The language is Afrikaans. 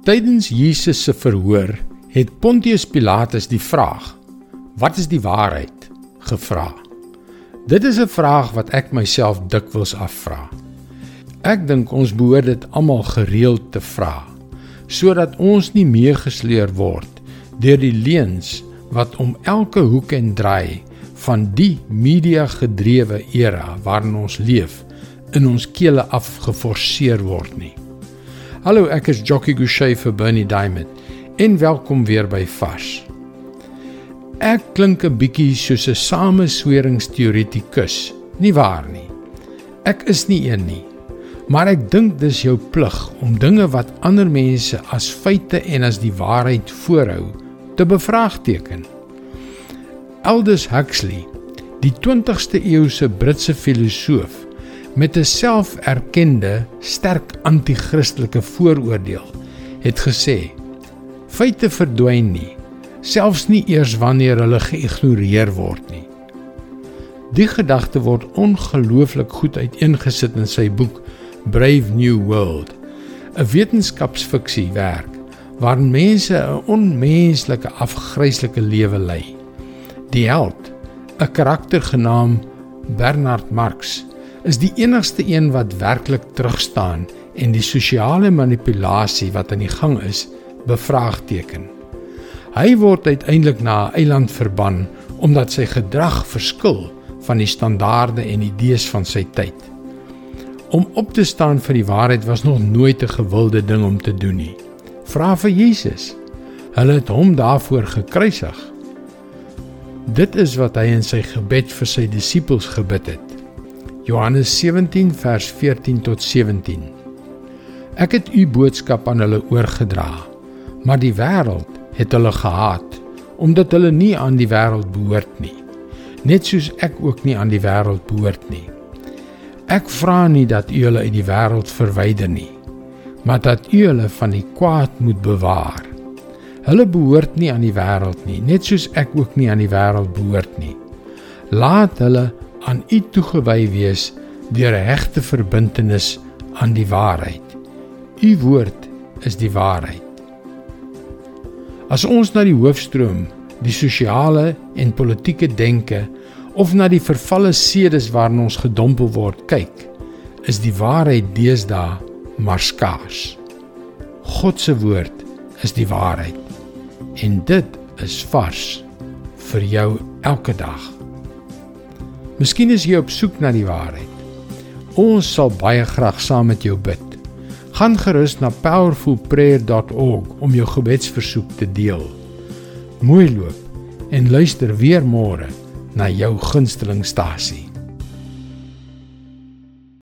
Tydens Jesus se verhoor het Pontius Pilatus die vraag: "Wat is die waarheid?" gevra. Dit is 'n vraag wat ek myself dikwels afvra. Ek dink ons behoort dit almal gereeld te vra sodat ons nie meegesleer word deur die leuns wat om elke hoek en draai van die media gedrewe era waarin ons leef in ons kele afgeforceer word nie. Hallo, ek is Jockey Gouchee vir Bernie Diamond en welkom weer by Vars. Ek klink 'n bietjie soos 'n samesweringsteoretikus, nie waar nie? Ek is nie een nie. Maar ek dink dis jou plig om dinge wat ander mense as feite en as die waarheid voorhou te bevraagteken. Aldous Huxley, die 20ste eeuse Britse filosoof, met 'n selferkende sterk anti-kristelike vooroordeel het gesê feite verdwyn nie selfs nie eers wanneer hulle geïgnoreer word nie. Die gedagte word ongelooflik goed uiteengesit in sy boek Brave New World 'n wetenskapsfiksie werk waarin mense 'n onmenslike afgryslike lewe lei. Die held 'n karakter genaamd Bernard Marx is die enigste een wat werklik terugstaan en die sosiale manipulasie wat aan die gang is bevraagteken. Hy word uiteindelik na 'n eiland verban omdat sy gedrag verskil van die standaarde en idees van sy tyd. Om op te staan vir die waarheid was nog nooit 'n gewilde ding om te doen nie. Vra vir Jesus. Hulle het hom daarvoor gekruisig. Dit is wat hy in sy gebed vir sy disippels gebid het. Johannes 17 vers 14 tot 17. Ek het u boodskap aan hulle oorgedra, maar die wêreld het hulle gehaat omdat hulle nie aan die wêreld behoort nie, net soos ek ook nie aan die wêreld behoort nie. Ek vra nie dat u hulle uit die wêreld verwyder nie, maar dat u hulle van die kwaad moet bewaar. Hulle behoort nie aan die wêreld nie, net soos ek ook nie aan die wêreld behoort nie. Laat hulle aan U toegewy wees deur 'n hegte verbintenis aan die waarheid. U woord is die waarheid. As ons na die hoofstroom, die sosiale en politieke denke of na die vervalle sedes waarin ons gedompel word kyk, is die waarheid deesdae maar skaars. God se woord is die waarheid. En dit is vars vir jou elke dag. Miskien is jy op soek na die waarheid. Ons sal baie graag saam met jou bid. Gaan gerus na powerfulprayer.org om jou gebedsversoek te deel. Mooi loop en luister weer môre na jou gunstelingstasie.